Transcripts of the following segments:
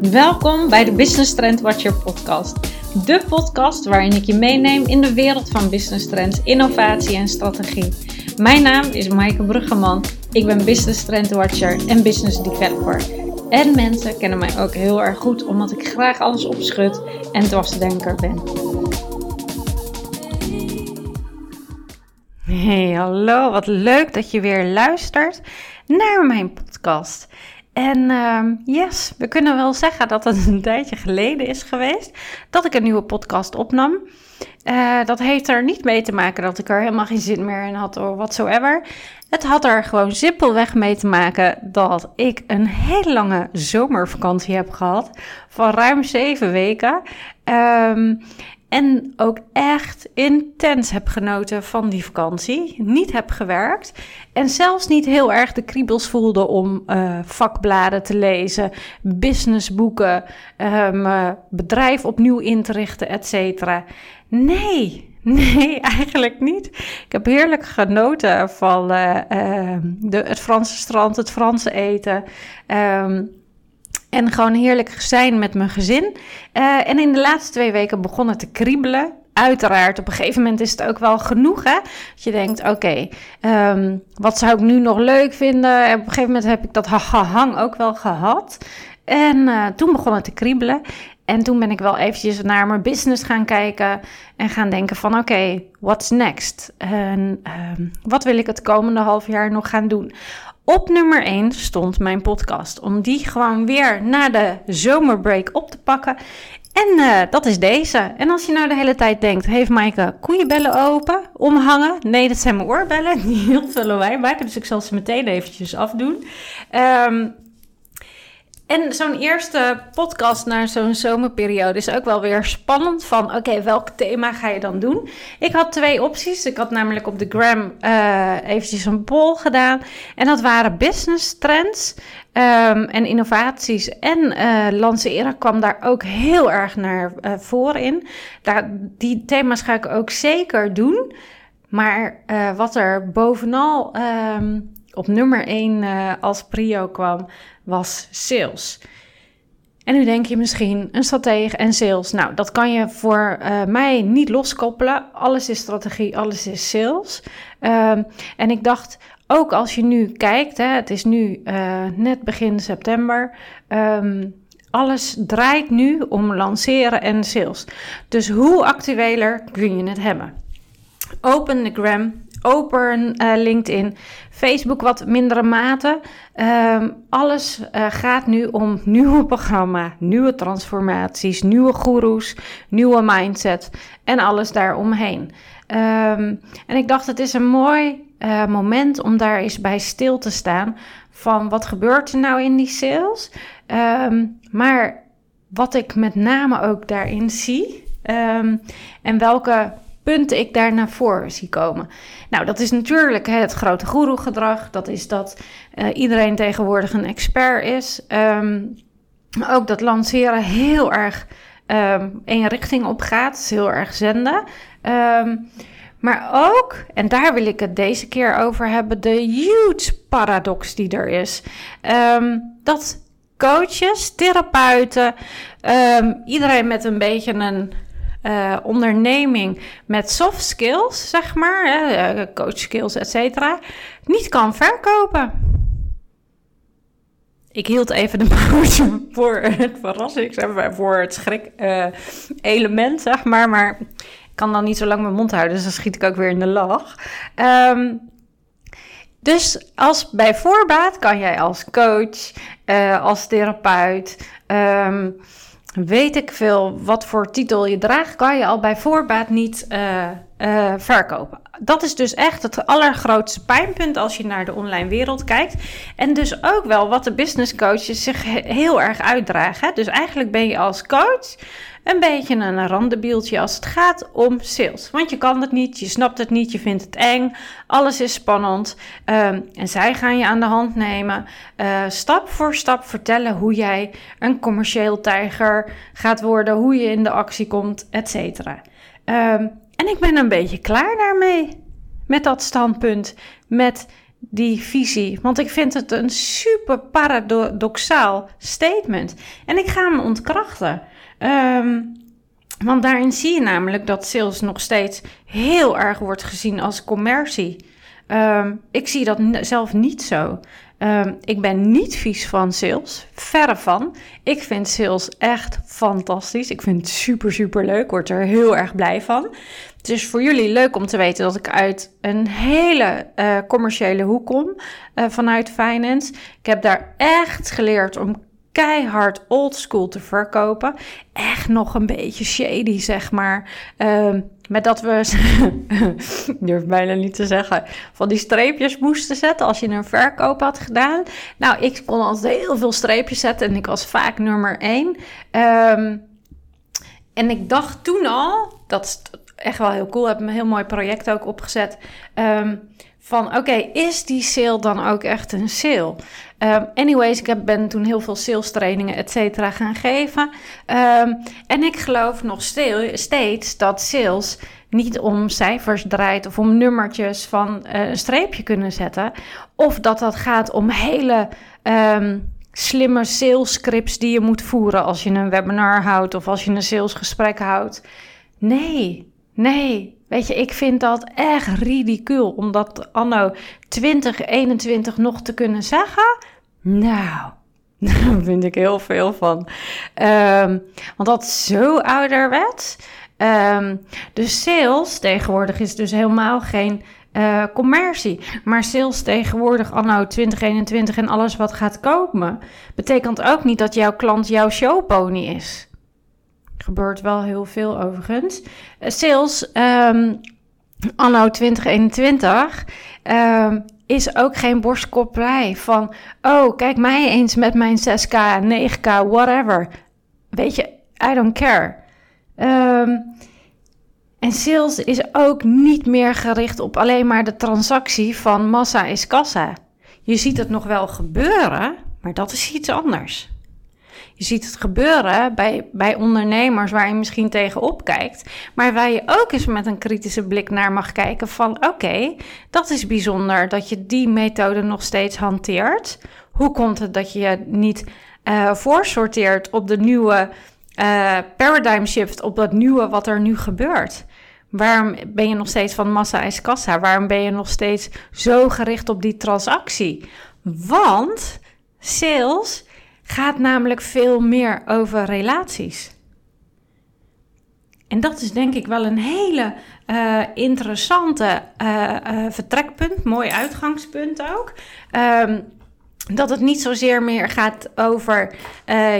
Welkom bij de Business Trend Watcher podcast. De podcast waarin ik je meeneem in de wereld van business trends, innovatie en strategie. Mijn naam is Maaike Bruggeman. Ik ben Business Trend Watcher en Business Developer. En mensen kennen mij ook heel erg goed omdat ik graag alles opschud en dwarsdenker ben. Hey, hallo, wat leuk dat je weer luistert naar mijn podcast. En uh, yes, we kunnen wel zeggen dat het een tijdje geleden is geweest dat ik een nieuwe podcast opnam. Uh, dat heeft er niet mee te maken dat ik er helemaal geen zin meer in had of whatsoever. Het had er gewoon simpelweg mee te maken dat ik een hele lange zomervakantie heb gehad van ruim zeven weken. Um, en ook echt intens heb genoten van die vakantie. Niet heb gewerkt. En zelfs niet heel erg de kriebels voelde om uh, vakbladen te lezen, businessboeken, uh, bedrijf opnieuw in te richten, et cetera. Nee, nee, eigenlijk niet. Ik heb heerlijk genoten van uh, de, het Franse strand, het Franse eten. Um, en gewoon heerlijk zijn met mijn gezin. Uh, en in de laatste twee weken begon het te kriebelen. Uiteraard, op een gegeven moment is het ook wel genoeg. Hè? Dat je denkt, oké, um, wat zou ik nu nog leuk vinden? En op een gegeven moment heb ik dat hang ook wel gehad. En uh, toen begon het te kriebelen. En toen ben ik wel eventjes naar mijn business gaan kijken en gaan denken van oké, what's next? En um, wat wil ik het komende half jaar nog gaan doen? Op nummer 1 stond mijn podcast. Om die gewoon weer na de zomerbreak op te pakken. En uh, dat is deze. En als je nou de hele tijd denkt: heeft Maaike koeienbellen open, omhangen? Nee, dat zijn mijn oorbellen die heel veel lawaai maken. Dus ik zal ze meteen eventjes afdoen. Um, en zo'n eerste podcast naar zo'n zomerperiode is ook wel weer spannend. Van oké, welk thema ga je dan doen? Ik had twee opties. Ik had namelijk op de gram uh, eventjes een poll gedaan. En dat waren business trends um, en innovaties. En uh, lanceren kwam daar ook heel erg naar uh, voren in. Daar, die thema's ga ik ook zeker doen. Maar wat er bovenal... Um, op nummer 1 uh, als prio kwam, was sales. En nu denk je misschien een stratege en sales. Nou, dat kan je voor uh, mij niet loskoppelen. Alles is strategie, alles is sales. Uh, en ik dacht, ook als je nu kijkt, hè, het is nu uh, net begin september. Um, alles draait nu om lanceren en sales. Dus hoe actueler kun je het hebben? Open de gram, open uh, LinkedIn, Facebook wat mindere mate. Um, alles uh, gaat nu om nieuwe programma, nieuwe transformaties, nieuwe goeroes, nieuwe mindset en alles daaromheen. Um, en ik dacht, het is een mooi uh, moment om daar eens bij stil te staan van wat gebeurt er nou in die sales. Um, maar wat ik met name ook daarin zie en welke punten ik daar naar voren zie komen. Nou, dat is natuurlijk het grote guru-gedrag. Dat is dat uh, iedereen tegenwoordig een expert is. Um, ook dat lanceren heel erg um, één richting op gaat. heel erg zenden. Um, maar ook, en daar wil ik het deze keer over hebben, de huge paradox die er is. dat coaches, therapeuten, iedereen met een beetje een uh, onderneming met soft skills, zeg maar, uh, coach skills, et cetera, niet kan verkopen. Ik hield even de pauze voor het verrassings, voor het schrik uh, element, zeg maar, maar ik kan dan niet zo lang mijn mond houden, dus dan schiet ik ook weer in de lach. Um, dus als bij voorbaat kan jij als coach, als therapeut, um, weet ik veel wat voor titel je draagt, kan je al bij voorbaat niet uh, uh, verkopen. Dat is dus echt het allergrootste pijnpunt als je naar de online wereld kijkt. En dus ook wel wat de business coaches zich heel erg uitdragen. Dus eigenlijk ben je als coach een beetje een randebieltje als het gaat om sales. Want je kan het niet, je snapt het niet, je vindt het eng, alles is spannend. Um, en zij gaan je aan de hand nemen, uh, stap voor stap vertellen hoe jij een commercieel tijger gaat worden, hoe je in de actie komt, et cetera. Um, en ik ben een beetje klaar daarmee. Met dat standpunt, met die visie. Want ik vind het een super paradoxaal statement. En ik ga hem ontkrachten. Ehm, want daarin zie je namelijk dat sales nog steeds heel erg wordt gezien als commercie. Um, ik zie dat zelf niet zo. Um, ik ben niet vies van sales, verre van. Ik vind sales echt fantastisch. Ik vind het super, super leuk. Word er heel erg blij van. Het is voor jullie leuk om te weten dat ik uit een hele uh, commerciële hoek kom uh, vanuit finance. Ik heb daar echt geleerd om keihard oldschool te verkopen. Echt nog een beetje shady, zeg maar. Uh, met dat we, ik durf bijna niet te zeggen, van die streepjes moesten zetten als je een verkoop had gedaan. Nou, ik kon altijd heel veel streepjes zetten en ik was vaak nummer één. Um, en ik dacht toen al, dat is echt wel heel cool, heb een heel mooi project ook opgezet. Um, van oké, is die sale dan ook echt een sale? Um, anyways, ik heb, ben toen heel veel sales trainingen, et cetera, gaan geven. Um, en ik geloof nog steeds dat sales niet om cijfers draait of om nummertjes van uh, een streepje kunnen zetten. Of dat dat gaat om hele um, slimme sales scripts die je moet voeren als je een webinar houdt of als je een salesgesprek houdt. Nee, nee. Weet je, ik vind dat echt ridicuul om dat anno 2021 nog te kunnen zeggen. Nou, daar vind ik heel veel van. Um, want dat is zo ouderwets. Um, dus sales tegenwoordig is dus helemaal geen uh, commercie. Maar sales tegenwoordig anno 2021 en alles wat gaat komen... betekent ook niet dat jouw klant jouw showpony is. Gebeurt wel heel veel overigens. Uh, sales um, anno 2021 um, is ook geen borstkopperij van... oh, kijk mij eens met mijn 6k, 9k, whatever. Weet je, I don't care. Um, en sales is ook niet meer gericht op alleen maar de transactie van massa is kassa. Je ziet het nog wel gebeuren, maar dat is iets anders. Je ziet het gebeuren bij, bij ondernemers waar je misschien tegenop kijkt, maar waar je ook eens met een kritische blik naar mag kijken van oké, dat is bijzonder dat je die methode nog steeds hanteert. Hoe komt het dat je niet uh, voorsorteert op de nieuwe uh, paradigm shift, op dat nieuwe wat er nu gebeurt? Waarom ben je nog steeds van massa is kassa? Waarom ben je nog steeds zo gericht op die transactie? Want sales gaat namelijk veel meer over relaties. En dat is denk ik wel een hele uh, interessante uh, uh, vertrekpunt, mooi uitgangspunt ook. Um, dat het niet zozeer meer gaat over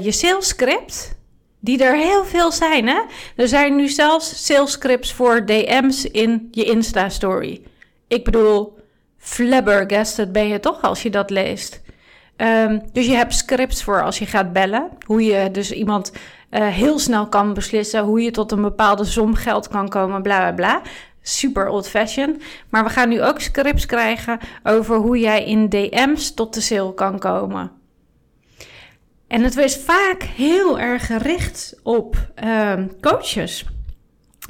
je sales script die er heel veel zijn, hè? Er zijn nu zelfs sales scripts voor DM's in je Insta-story. Ik bedoel, flabbergasted ben je toch als je dat leest. Um, dus je hebt scripts voor als je gaat bellen. Hoe je dus iemand uh, heel snel kan beslissen. Hoe je tot een bepaalde som geld kan komen, bla bla bla. Super old-fashioned. Maar we gaan nu ook scripts krijgen over hoe jij in DM's tot de sale kan komen. En het was vaak heel erg gericht op uh, coaches.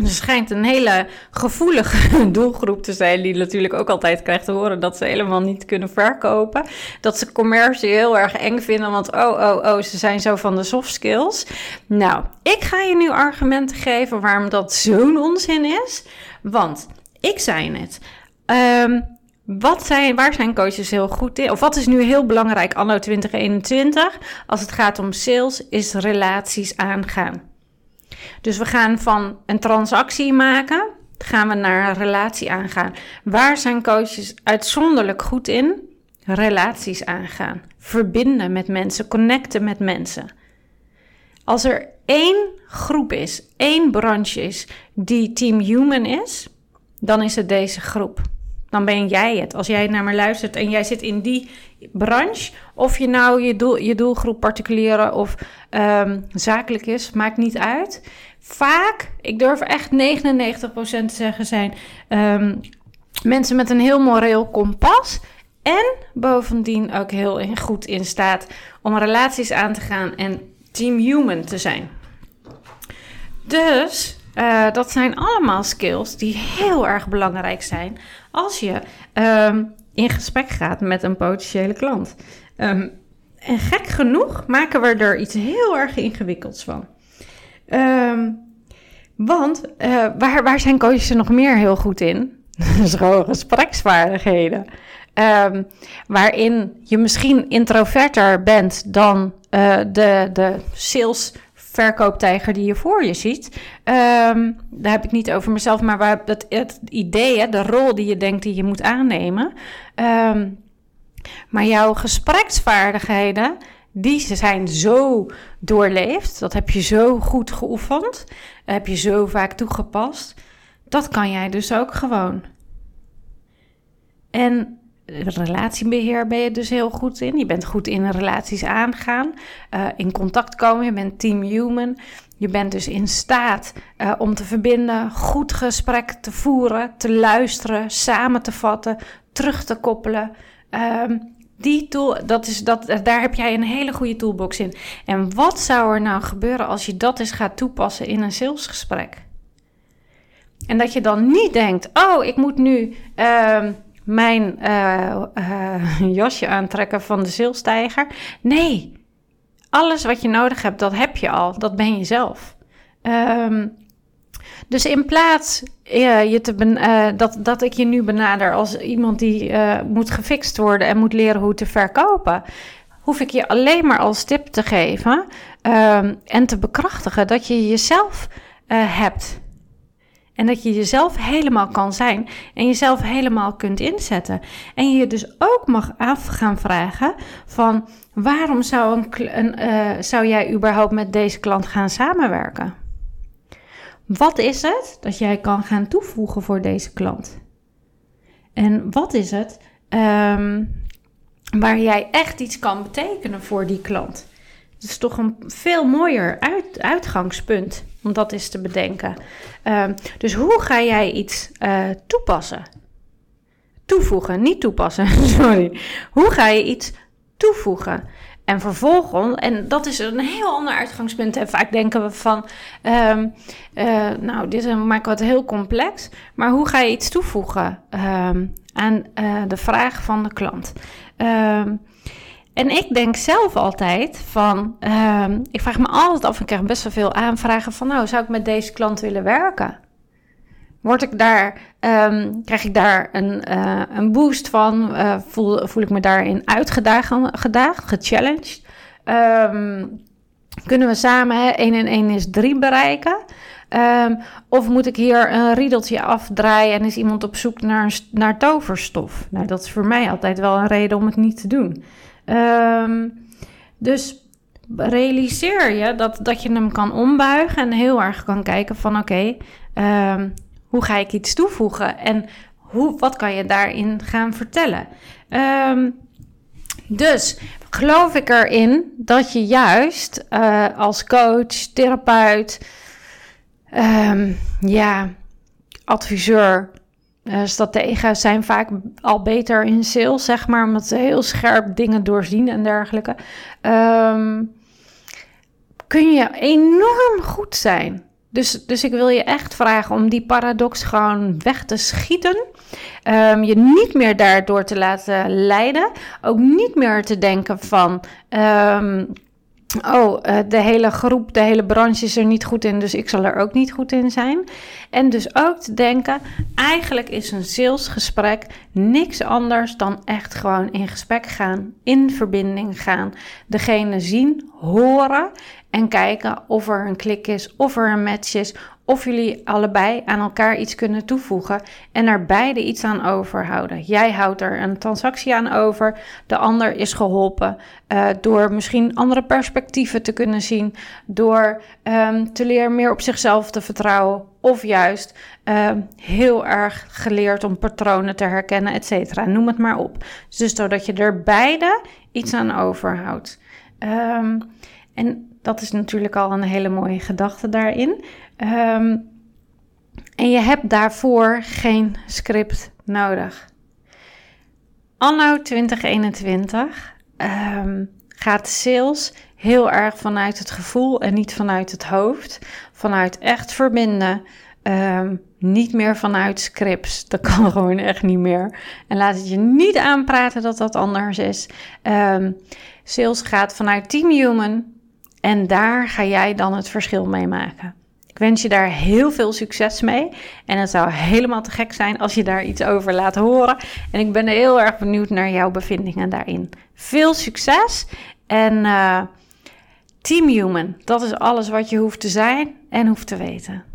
Het schijnt een hele gevoelige doelgroep te zijn, die natuurlijk ook altijd krijgt te horen dat ze helemaal niet kunnen verkopen. Dat ze commercie heel erg eng vinden, want oh, oh, oh, ze zijn zo van de soft skills. Nou, ik ga je nu argumenten geven waarom dat zo'n onzin is. Want ik zei het. Um, wat zijn, waar zijn coaches heel goed in? Of wat is nu heel belangrijk anno 2021 als het gaat om sales, is relaties aangaan. Dus we gaan van een transactie maken, gaan we naar een relatie aangaan. Waar zijn coaches uitzonderlijk goed in? Relaties aangaan. Verbinden met mensen, connecten met mensen. Als er één groep is, één branche is die Team Human is, dan is het deze groep dan ben jij het. Als jij naar me luistert en jij zit in die branche, of je nou je, doel, je doelgroep particuliere of um, zakelijk is, maakt niet uit. Vaak, ik durf echt 99% te zeggen, zijn um, mensen met een heel moreel kompas. En bovendien ook heel goed in staat om relaties aan te gaan en team human te zijn. Dus uh, dat zijn allemaal skills die heel erg belangrijk zijn als je um, in gesprek gaat met een potentiële klant. Ehm, en gek genoeg maken we er iets heel erg ingewikkelds van. Ehm, want uh, waar, waar zijn coaches nog meer heel goed in? Dat gespreksvaardigheden. Waarin je misschien introverter bent dan uh, de, de sales verkooptijger die je voor je ziet. Um, daar heb ik niet over mezelf, maar waar het, idee, de rol die je denkt die je moet aannemen. Um, maar jouw gespreksvaardigheden, die zijn zo doorleefd, dat heb je zo goed geoefend, heb je zo vaak toegepast, dat kan jij dus ook gewoon. En relatiebeheer ben je dus heel goed in. Je bent goed in relaties aangaan, uh, in contact komen. Je bent team human. Je bent dus in staat uh, om te verbinden, goed gesprek te voeren, te luisteren, samen te vatten, terug te koppelen. Um, die tool, dat is, dat, daar heb jij een hele goede toolbox in. En wat zou er nou gebeuren als je dat eens gaat toepassen in een salesgesprek? En dat je dan niet denkt: oh, ik moet nu uh, mijn uh, uh, jasje aantrekken van de salestijger. Nee, alles wat je nodig hebt, dat heb je al. Dat ben je zelf. Um, dus in plaats uh, je te uh, dat, dat ik je nu benader als iemand die moet gefixt worden en moet leren hoe te verkopen, hoef ik je alleen maar als tip te geven um, en te bekrachtigen dat je jezelf hebt. En dat je jezelf helemaal kan zijn en jezelf helemaal kunt inzetten. En je dus ook mag af gaan vragen van waarom zou, een, een zou jij überhaupt met deze klant gaan samenwerken? Wat is het dat jij kan gaan toevoegen voor deze klant? En wat is het um, waar jij echt iets kan betekenen voor die klant? Het is toch een veel mooier uit, uitgangspunt om dat eens te bedenken. Um, dus hoe ga jij iets uh, toepassen? Toevoegen, niet toepassen, sorry. Hoe ga je iets toevoegen? En vervolgens, en dat is een heel ander uitgangspunt. En vaak denken we van, um, uh, nou, dit we het heel complex. Maar hoe ga je iets toevoegen um, aan uh, de vraag van de klant? Um, en ik denk zelf altijd van, ik vraag me altijd af, ik krijg best wel veel aanvragen van, nou, zou ik met deze klant willen werken? Word ik daar, um, krijg ik daar een, uh, een boost van? Uh, voel, voel ik me daarin uitgedaagd, gedaagd, gechallenged? Um, kunnen we samen 1 en 1 is 3 bereiken? Um, of moet ik hier een riedeltje afdraaien en is iemand op zoek naar, naar toverstof? Nou, dat is voor mij altijd wel een reden om het niet te doen. Dus realiseer je dat, dat je hem kan ombuigen en heel erg kan kijken van oké, um, hoe ga ik iets toevoegen en hoe, wat kan je daarin gaan vertellen? Um, dus geloof ik erin dat je juist uh, als coach, therapeut, ja, adviseur, uh, strategen zijn vaak al beter in sales, zeg maar, omdat ze heel scherp dingen doorzien en dergelijke. Um, kun je enorm goed zijn dus, dus ik wil je echt vragen om die paradox gewoon weg te schieten. Um, je niet meer daardoor te laten leiden. Ook niet meer te denken van. Um, oh, uh, de hele groep, de hele branche is er niet goed in, dus ik zal er ook niet goed in zijn. En dus ook te denken, eigenlijk is een salesgesprek niks anders dan echt gewoon in gesprek gaan, in verbinding gaan, degene zien, horen en kijken of er een klik is, of er een match is, of jullie allebei aan elkaar iets kunnen toevoegen en er beide iets aan overhouden. Jij houdt er een transactie aan over, de ander is geholpen uh, door misschien andere perspectieven te kunnen zien, door um, te leren meer op zichzelf te vertrouwen, of juist um, heel erg geleerd om patronen te herkennen, et cetera. Noem het maar op. Dus zodat je er beide iets aan overhoudt. Um, en dat is natuurlijk al een hele mooie gedachte daarin. Um, en je hebt daarvoor geen script nodig. Anno 2021 um, gaat sales heel erg vanuit het gevoel en niet vanuit het hoofd. Vanuit echt verbinden, um, Niet meer vanuit scripts. Dat kan gewoon echt niet meer. En laat het je niet aanpraten dat dat anders is. Sales gaat vanuit Team Human. En daar ga jij dan het verschil mee maken. Ik wens je daar heel veel succes mee. En het zou helemaal te gek zijn als je daar iets over laat horen. En ik ben heel erg benieuwd naar jouw bevindingen daarin. Veel succes en uh, Team Human, dat is alles wat je hoeft te zijn en hoeft te weten.